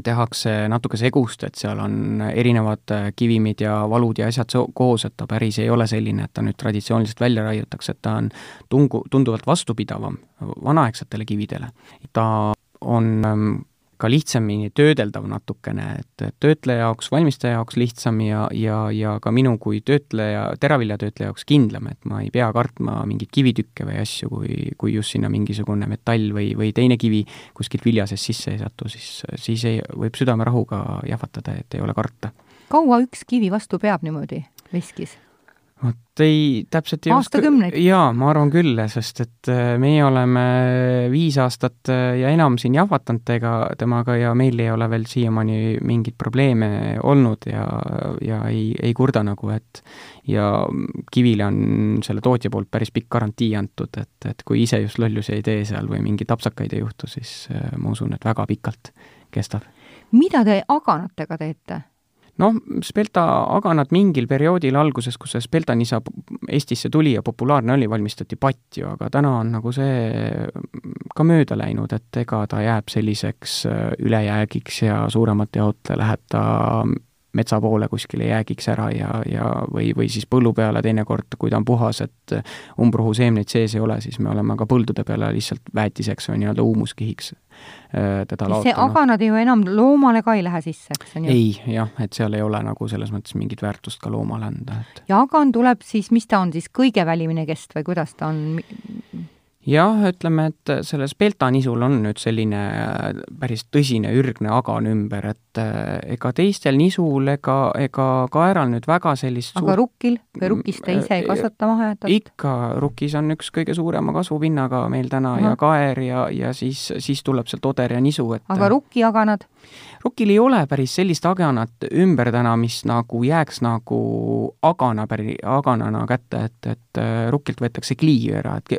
tehakse natuke segust, et seal on erinevad kivimid ja valud ja asjad koos, et ta päris ei ole selline, et ta nüüd traditsiooniliselt välja raiutakse, et ta on tungu, tunduvalt vastupidavam vanaaegsetele kividele. ta on ähm, ka lihtsamini töödeldav natukene, et töötleja jaoks, valmistaja jaoks lihtsam ja, ja, ja ka minu kui töötleja, teraviljatöötleja jaoks kindlam, et ma ei pea kartma mingeid kivitükke või asju, kui, kui just sinna mingisugune metall või, või teine kivi kuskilt vilja seest sisse ei satu, siis, siis ei, võib südamerahuga jahvatada, et ei ole karta. kaua üks kivi vastu peab niimoodi veskis? Vot ei, täpselt ei oska. jaa, ma arvan küll, sest et äh, meie oleme viis aastat äh, ja enam siin jahvatanud tega, temaga ja meil ei ole veel siiamaani mingeid probleeme olnud ja, ja ei, ei kurda nagu, et ja kivile on selle tootja poolt päris pikk garantii antud, et, et kui ise just lollusi ei tee seal või mingeid apsakaid ei juhtu, siis äh, ma usun, et väga pikalt kestab. mida te aganatega teete? Noh, Spelta aganad mingil perioodil alguses, kus see Spelta nisa Eestisse tuli ja populaarne oli, valmistati patju, aga täna on nagu see ka mööda läinud, et ega ta jääb selliseks äh, ülejäägiks ja suuremate jaote läheb ta metsa poole kuskile jäägiks ära ja, ja või, või siis põllu peale teinekord, kui ta on puhas, et umbrohu seemneid sees ei ole, siis me oleme ka põldude peale lihtsalt väetiseks või nii-öelda huumuskihiks äh, teda laotanud. see aganad ju enam loomale ka ei lähe sisse, eks on ju? ei, jah, et seal ei ole nagu selles mõttes mingit väärtust ka loomale anda, et ja agan tuleb siis, mis ta on siis, kõige välimine kest või kuidas ta on? Jah, ütleme, et sellel speltanisul on nüüd selline äh, päris tõsine ürgne agan ümber, et äh, ega teistel nisul ega, ega kaeral nüüd väga sellist aga suurt... rukkil või rukkis te ise ei äh, kasvata mahedat? ikka, rukkis on üks kõige suurema kasvupinnaga meil täna Aha. ja kaer ja, ja siis, siis tuleb sealt oder ja nisu, et aga rukkiaganad? Rukil ei ole päris sellist aganat ümber täna, mis nagu jääks nagu agana aganana kätte, et, et rukkilt võetakse kliiv ära, et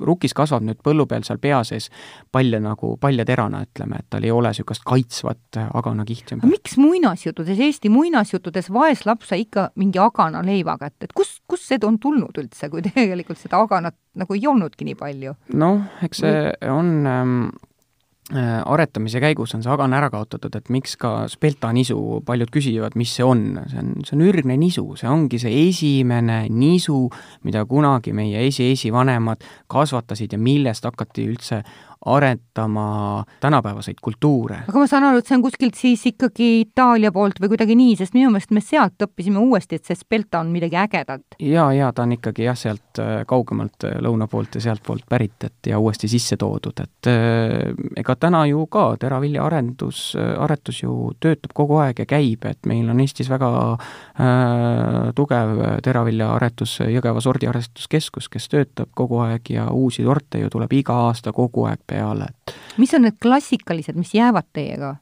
rukis kasvab nüüd põllu peal seal pea sees palja nagu, paljaterana, ütleme, et tal ei ole niisugust kaitsvat aganakihti ümber. miks muinasjuttudes, Eesti muinasjuttudes vaeslaps sai ikka mingi agana leiva kätte, et kus, kust see on tulnud üldse, kui tegelikult seda aganat nagu ei olnudki nii palju? noh, eks see on ähm, Äh, aretamise käigus on see agan ära kaotatud, et miks ka speltanisu, paljud küsivad, mis see on, see on, see on ürgne nisu, see ongi see esimene nisu, mida kunagi meie esi-esivanemad kasvatasid ja millest hakati üldse arendama tänapäevaseid kultuure. aga ma saan aru, et see on kuskilt siis ikkagi Itaalia poolt või kuidagi nii, sest minu meelest me sealt õppisime uuesti, et see spelta on midagi ägedat. jaa, jaa, ta on ikkagi jah, sealt äh, kaugemalt äh, lõuna poolt ja sealtpoolt pärit, et ja uuesti sisse toodud, et äh, ega täna ju ka teravilja arendus, aretus ju töötab kogu aeg ja käib, et meil on Eestis väga äh, tugev teraviljaaretus, Jõgeva sordiaretuskeskus, kes töötab kogu aeg ja uusi sorte ju tuleb iga aasta kogu aeg peale, et mis on need klassikalised, mis jäävad teiega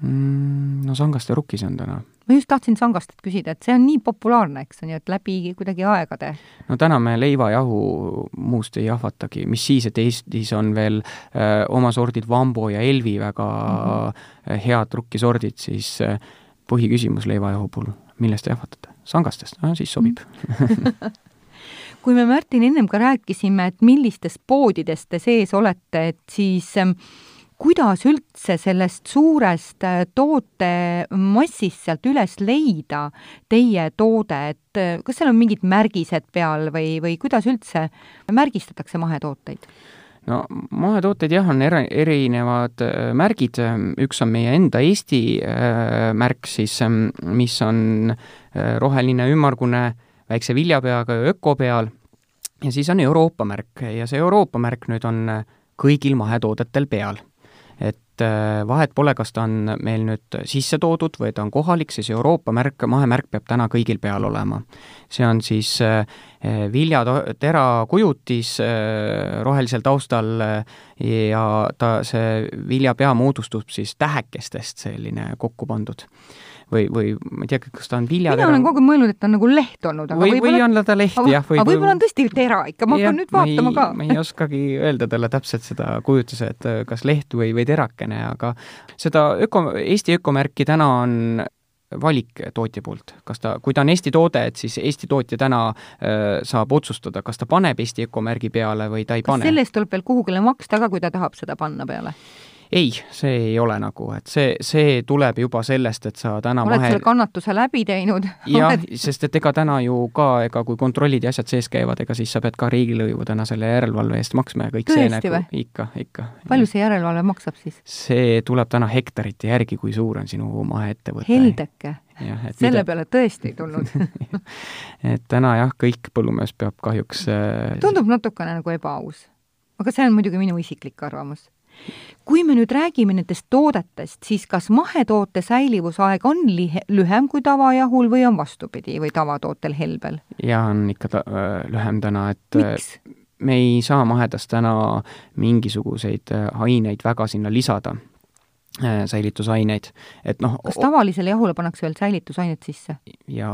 mm,? No Sangaste rukkis on täna. ma just tahtsin Sangastest küsida, et see on nii populaarne, eks on ju, et läbi kuidagi aegade. no täna me leivajahu muust ei jahvatagi, mis siis, et Eestis on veel öö, äh, oma sordid Vambo ja Elvi väga mm -hmm. head rukkisordid, siis öö, äh, põhiküsimus leivajahu puhul, millest te jahvatate? Sangastest, no siis sobib mm. kui me, Märtin, ennem ka rääkisime, et millistes poodides te sees olete, et siis ähm, kuidas üldse sellest suurest äh, tootemassist sealt üles leida teie toode, et äh, kas seal on mingid märgised peal või, või kuidas üldse märgistatakse mahetooteid? no mahetooted jah, on eri, erinevad äh, märgid, üks on meie enda Eesti märk siis, ähm, mis on roheline ümmargune väikse viljapeaga öko peal ja siis on Euroopa märk ja see Euroopa märk nüüd on kõigil mahetoodetel peal. et äh, vahet pole, kas ta on meil nüüd sisse toodud või ta on kohalik, siis Euroopa märk, mahemärk peab täna kõigil peal olema. see on siis äh, viljatera kujutis äh, rohelisel taustal ja ta, see viljapea moodustub siis tähekestest selline kokku pandud või, või ma ei tea, kas ta on viljatera mina olen kogu aeg mõelnud, et ta on nagu leht olnud, aga või, või on ta leht, jah. aga võib-olla on tõesti tera ikka, ma hakkan nüüd vaatama ka. ma ei oskagi öelda talle täpselt seda kujutuse, et äh, kas leht või, või terakene, aga seda öko, Eesti ökomärki täna on valik tootja poolt, kas ta, kui ta on Eesti toode, et siis Eesti tootja täna äh, saab otsustada, kas ta paneb Eesti ökomärgi peale või ta ei kas pane. selle eest tuleb veel kuhugile maksta ka, kui ta tahab seda panna peale? Ei, see ei ole nagu, et see, see tuleb juba sellest, et sa täna oled mahe... selle kannatuse läbi teinud? jah, sest et ega täna ju ka, ega kui kontrollid ja asjad sees käivad, ega siis sa pead ka riigilõivu täna selle järelevalve eest maksma ja kõik Tõesti see nagu ikka, ikka. palju see järelevalve maksab siis? see tuleb täna hektarite järgi, kui suur on sinu maheettevõte. heldeke et selle mida... peale tõesti ei tulnud et täna jah, kõik põllumees peab kahjuks äh, tundub natukene nagu ebaaus. aga see on muidugi minu isiklik arvamus kui me nüüd räägime nendest toodetest, siis kas mahetoote säilivusaeg on lihe, lühem kui tavajahul või on vastupidi või tavatootel helbel? jaa, on ikka ta, äh, lühem täna, et äh, Miks? me ei saa mahedast täna mingisuguseid äh, aineid väga sinna lisada säilitusaineid, et noh kas tavalisele jahule pannakse veel säilitusainet sisse? ja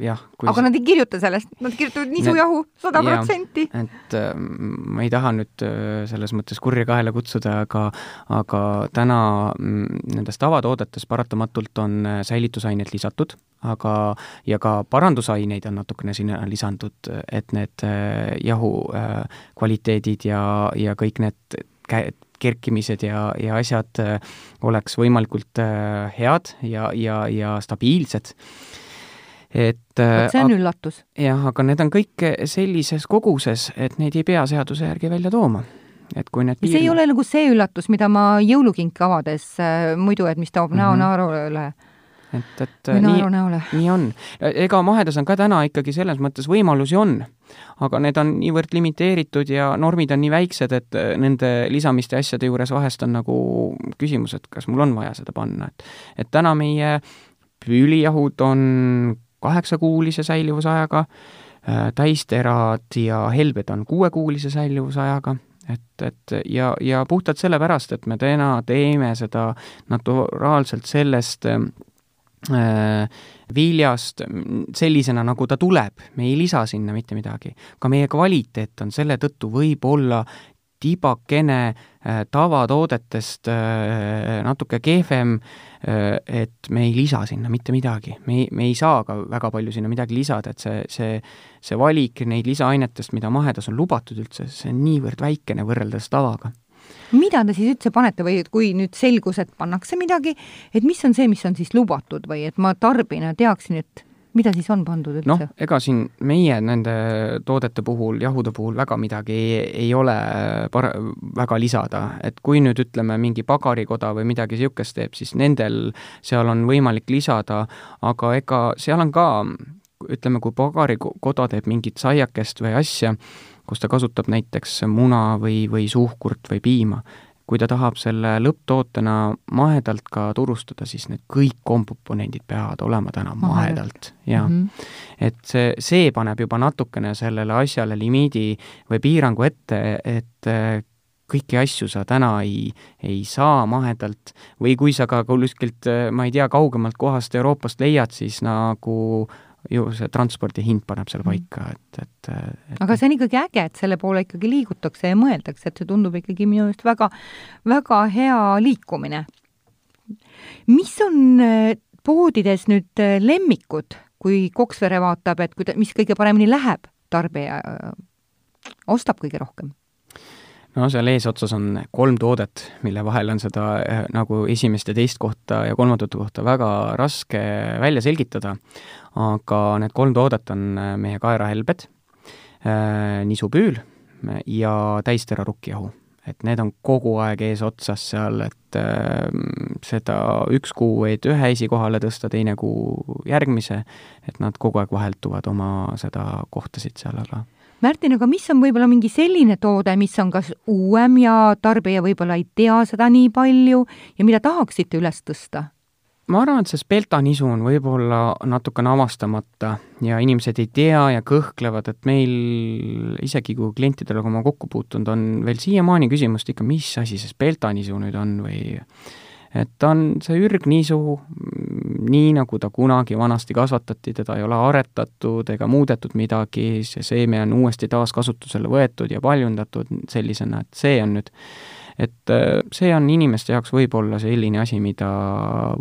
jah. aga nad ei kirjuta sellest, nad kirjutavad nisujahu sada protsenti. et äh, ma ei taha nüüd äh, selles mõttes kurja kaela kutsuda, aga aga täna nendes tavatoodetes paratamatult on äh, säilitusaineid lisatud, aga, ja ka parandusaineid on natukene sinna lisandud, et need äh, jahu äh, kvaliteedid ja, ja kõik need kä-, kerkimised ja, ja asjad äh, oleks võimalikult äh, head ja, ja, ja stabiilsed et Vot see on üllatus. jah, aga need on kõik sellises koguses, et neid ei pea seaduse järgi välja tooma. et kui need piir... see ei ole nagu see üllatus, mida ma jõulukinke avades äh, muidu, et mis toob näo mm -hmm. naeru üle et, et või nii, nii on. ega mahedas on ka täna ikkagi selles mõttes võimalusi on, aga need on niivõrd limiteeritud ja normid on nii väiksed, et nende lisamiste asjade juures vahest on nagu küsimus, et kas mul on vaja seda panna, et et täna meie püülijahud on kaheksakuulise säilivusajaga, täisterad ja helbed on kuuekuulise säilivusajaga et, et ja, ja puhtalt sellepärast, et me täna teeme seda naturaalselt sellest äh, viljast sellisena, nagu ta tuleb, me ei lisa sinna mitte midagi. ka meie kvaliteet on selle tõttu võib-olla tibakene äh, tavatoodetest äh, natuke kehvem äh,, et me ei lisa sinna mitte midagi. me ei, me ei saa ka väga palju sinna midagi lisada, et see, see, see valik neid lisaainetest, mida mahedas on lubatud üldse, see on niivõrd väikene võrreldes tavaga mida te siis üldse panete või et kui nüüd selgus, et pannakse midagi, et mis on see, mis on siis lubatud või et ma tarbijana teaksin, et mida siis on pandud üldse? noh, ega siin meie nende toodete puhul, jahude puhul väga midagi ei, ei ole par-, väga lisada, et kui nüüd ütleme, mingi pagarikoda või midagi niisugust teeb, siis nendel seal on võimalik lisada, aga ega seal on ka ütleme, kui pagarikoda teeb mingit saiakest või asja, kus ta kasutab näiteks muna või, või suhkurt või piima, kui ta tahab selle lõpptootena mahedalt ka turustada, siis need kõik komponendid peavad olema täna mahedalt, jah mm. -hmm. et see, see paneb juba natukene sellele asjale limiidi või piirangu ette, et äh, kõiki asju sa täna ei, ei saa mahedalt või kui sa ka kuskilt, äh, ma ei tea, kaugemalt kohast Euroopast leiad, siis nagu ju see transpordi hind paneb selle mm. paika, et, et, et aga see on ikkagi äge, et selle poole ikkagi liigutakse ja mõeldakse, et see tundub ikkagi minu meelest väga, väga hea liikumine. mis on äh, poodides nüüd äh, lemmikud, kui Koksvere vaatab, et kuida-, mis kõige paremini läheb, tarbija äh, ostab kõige rohkem? No seal eesotsas on kolm toodet, mille vahel on seda nagu esimest ja teist kohta ja kolmandat kohta väga raske välja selgitada, aga need kolm toodet on äh, meie kaerahelbed, äh, nisupüül ja täistera rukkjahu. et need on kogu aeg eesotsas seal, et seda üks kuu võid ühe esikohale tõsta, teine kuu järgmise, et nad kogu aeg vahelduvad oma seda kohtasid seal, aga Märtin, aga mis on võib-olla mingi selline toode, mis on kas uuem ja tarbija võib-olla ei tea seda nii palju ja mida tahaksite üles tõsta? ma arvan, et see Spelta nisu on võib-olla natukene avastamata ja inimesed ei tea ja kõhklevad, et meil isegi kui klientidega ma kokku puutunud, on veel siiamaani küsimust ikka, mis asi see Spelta nisu nüüd on või et ta on see ürgnisu, nii nagu ta kunagi vanasti kasvatati, teda ei ole aretatud ega muudetud midagi, see seeme on uuesti taaskasutusele võetud ja paljundatud sellisena, et see on nüüd et äh, see on inimeste jaoks võib-olla selline asi, mida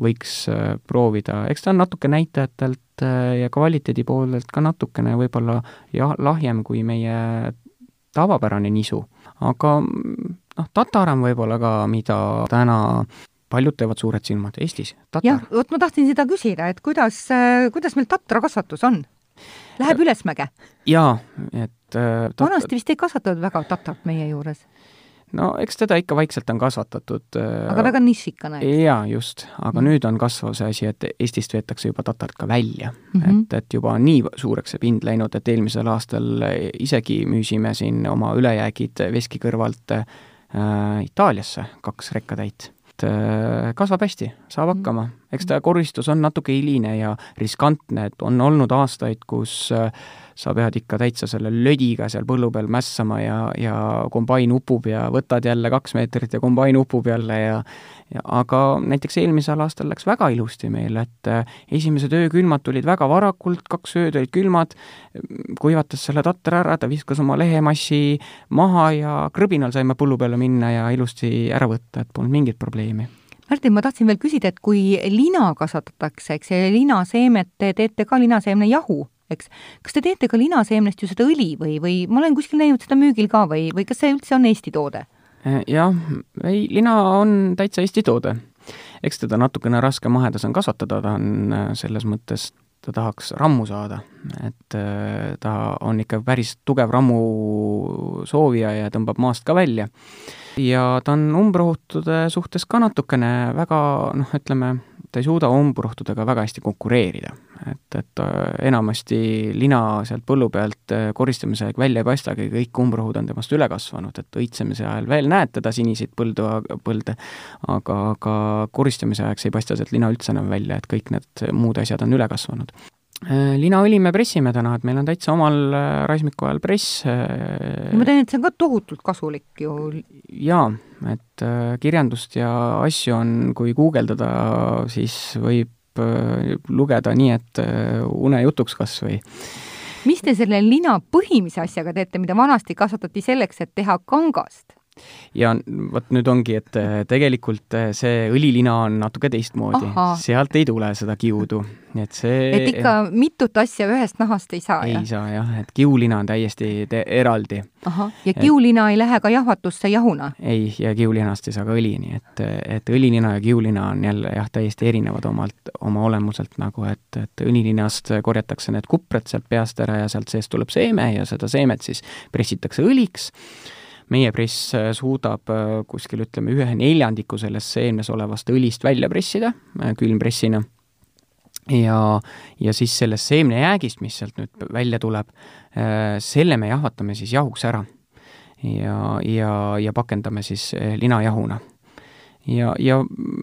võiks äh, proovida, eks ta on natuke näitajatelt äh, ja kvaliteedi poolelt ka natukene võib-olla jah, lahjem kui meie tavapärane nisu, aga noh, tatar on võib-olla ka, mida täna paljud teevad suured silmad Eestis. jah, vot ma tahtsin seda küsida, et kuidas, kuidas meil tatrakasvatus on? Läheb ülesmäge? jaa, et äh, vanasti vist ei kasvatatud väga tatart meie juures no eks teda ikka vaikselt on kasvatatud. Äh, aga väga nišikane, jaa, just, aga mm. nüüd on kasvav see asi, et Eestist veetakse juba tatart ka välja mm. -hmm. et, et juba nii suureks see pind läinud, et eelmisel aastal isegi müüsime siin oma ülejäägid veski kõrvalt äh, Itaaliasse, kaks rekkatäit et äh, kasvab hästi, saab mhm. hakkama. eks ta koristus on natuke hiline ja riskantne, et on olnud aastaid, kus äh, sa pead ikka täitsa selle lödiga seal põllu peal mässama ja, ja kombain upub ja võtad jälle kaks meetrit ja kombain upub jälle ja ja aga näiteks eelmisel aastal läks väga ilusti meil, et äh, esimesed öökülmad tulid väga varakult, kaks ööd olid külmad, kuivatas selle tatter ära, ta viskas oma lehemassi maha ja krõbinal saime põllu peale minna ja ilusti ära võtta, et polnud mingit probleemi. Märtin, ma tahtsin veel küsida, et kui lina kasvatatakse, eks, ja linaseemet te teete ka linaseemne jahu, eks. kas te teete ka linaseemnest ju seda õli või, või ma olen kuskil näinud seda müügil ka või, või kas see üldse on Eesti toode? Äh, jah, ei, lina on täitsa Eesti toode. eks teda natukene raske mahedas on kasvatada, ta on äh, selles mõttes, ta tahaks rammu saada, et äh, ta on ikka päris tugev rammu soovija ja tõmbab maast ka välja. ja ta on umbrohutude suhtes ka natukene väga noh, ütleme, ta ei suuda umbrohtudega väga hästi konkureerida. Et, et enamasti lina sealt põllu pealt koristamise aeg välja ei paistagi, kõik umbrohud on temast üle kasvanud, et õitsemise ajal veel näed teda siniseid põldu, põlde, aga, aga koristamise ajaks ei paista sealt lina üldse enam välja, et kõik need muud asjad on üle kasvanud linaõli me pressime täna, et meil on täitsa omal Raismiku ajal press. ma tean, et see on ka tohutult kasulik ju. jaa, et äh, kirjandust ja asju on, kui guugeldada, siis võib äh, lugeda nii, et äh, unejutuks kas või mis te selle lina põhimise asjaga teete, mida vanasti kasvatati selleks, et teha kangast? Ja vot nüüd ongi, et äh, tegelikult äh, see õlilina on natuke teistmoodi, sealt ei tule seda kiudu, et see et ikka mitut asja ühest nahast ei saa, ei ei saa jah, et kiulina on täiesti eraldi. ahah, ja kiulina et, ei lähe ka jahvatusse jahuna? ei, ja kiulinast ei saa ka õli, nii et, et õlilina ja kiulina on jälle jah, täiesti erinevad omalt, oma olemuselt nagu, et, et õlilinast korjatakse need kupred sealt peast ära ja sealt seest tuleb seeme ja seda seemet siis pressitakse õliks meie press äh, suudab äh, kuskil ütleme, ühe neljandiku sellest seemnes olevast õlist välja pressida äh, külmpressina ja, ja siis sellest seemnejäägist, mis sealt nüüd välja tuleb, selle me jahvatame siis jahuks ära. ja, ja, ja pakendame siis linajahuna ja, ja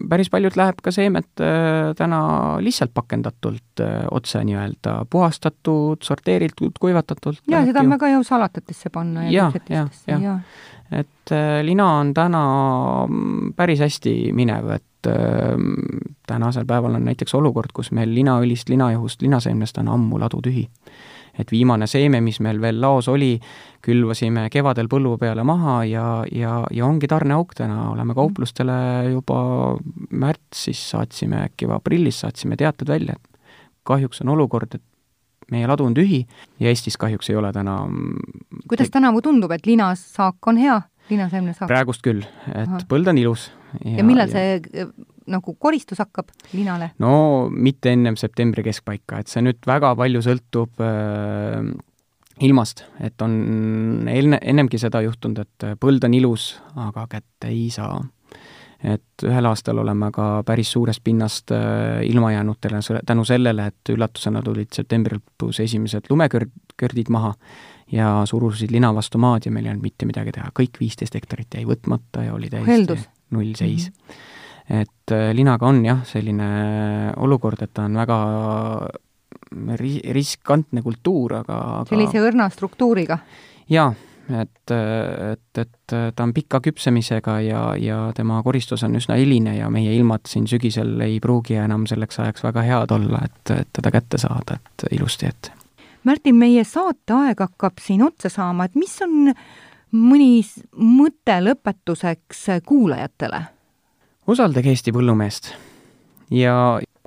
päris paljud läheb ka seemet äh, täna lihtsalt pakendatult äh, otse nii-öelda puhastatud, sorteeritud, kuivatatult. jaa, seda on väga hea salatatesse panna ja küpsetistesse, jaa. et äh, lina on täna mm, päris hästi minev, et tänasel päeval on näiteks olukord, kus meil linaõlist, linajahust, linaseemnest on ammu ladu tühi et viimane seeme, mis meil veel laos oli, külvasime kevadel põllu peale maha ja, ja, ja ongi tarneauk täna, oleme kauplustele juba märtsis saatsime, äkki või aprillis saatsime teated välja, et kahjuks on olukord, et meie ladu on tühi ja Eestis kahjuks ei ole täna kuidas tänavu tundub, et linasaak on hea, linaseemnesaak? praegust küll, et Aha. põld on ilus. ja, ja millal ja... see nagu koristus hakkab linale? no mitte ennem septembri keskpaika, et see nüüd väga palju sõltub äh, ilmast, et on enne, ennemgi seda juhtunud, et põld on ilus, aga kätte ei saa. et ühel aastal oleme ka päris suurest pinnast äh, ilma jäänud tänu sellele, et üllatusena tulid septembri lõpus esimesed lumekõrdid maha ja surusid lina vastu maad ja meil ei olnud mitte midagi teha, kõik viisteist hektarit jäi võtmata ja oli täiesti nullseis mm. -hmm et äh, linaga on jah, selline olukord, et ta on väga ri-, riskantne kultuur, aga, aga sellise õrna struktuuriga? jaa, et, et, et ta on pika küpsemisega ja, ja tema koristus on üsna hiline ja meie ilmad siin sügisel ei pruugi enam selleks ajaks väga head olla, et, et teda kätte saada, et ilusti ette. Märtin, meie saateaeg hakkab siin otsa saama, et mis on mõni mõte lõpetuseks kuulajatele? Usaldage Eesti põllumeest ja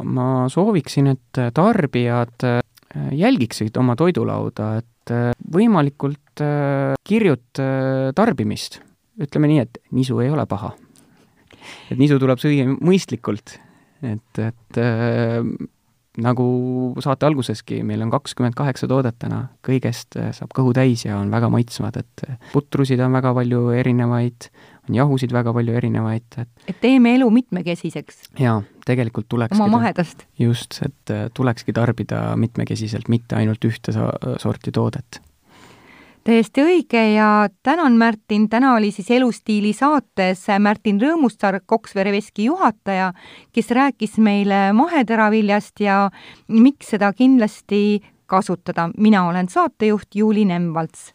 ma sooviksin, et tarbijad äh, jälgiksid oma toidulauda, et äh, võimalikult äh, kirjut tarbimist. ütleme nii, et nisu ei ole paha. et nisu tuleb süüa mõistlikult, et, et nagu saate alguseski, meil on kakskümmend kaheksa toodet täna, kõigest saab kõhu täis ja on väga maitsvad, et putrusid on väga palju erinevaid, on jahusid väga palju erinevaid, et et teeme elu mitmekesiseks? jaa, tegelikult tulekski oma mahedast? just, et äh, tulekski tarbida mitmekesiselt, mitte ainult ühte sorti toodet täiesti õige ja tänan, Märtin, täna oli siis Elustiili saates Märtin Rõõmustar, Koksvere veski juhataja, kes rääkis meile maheteraviljast ja miks seda kindlasti kasutada. mina olen saatejuht Juuli Nemvalts.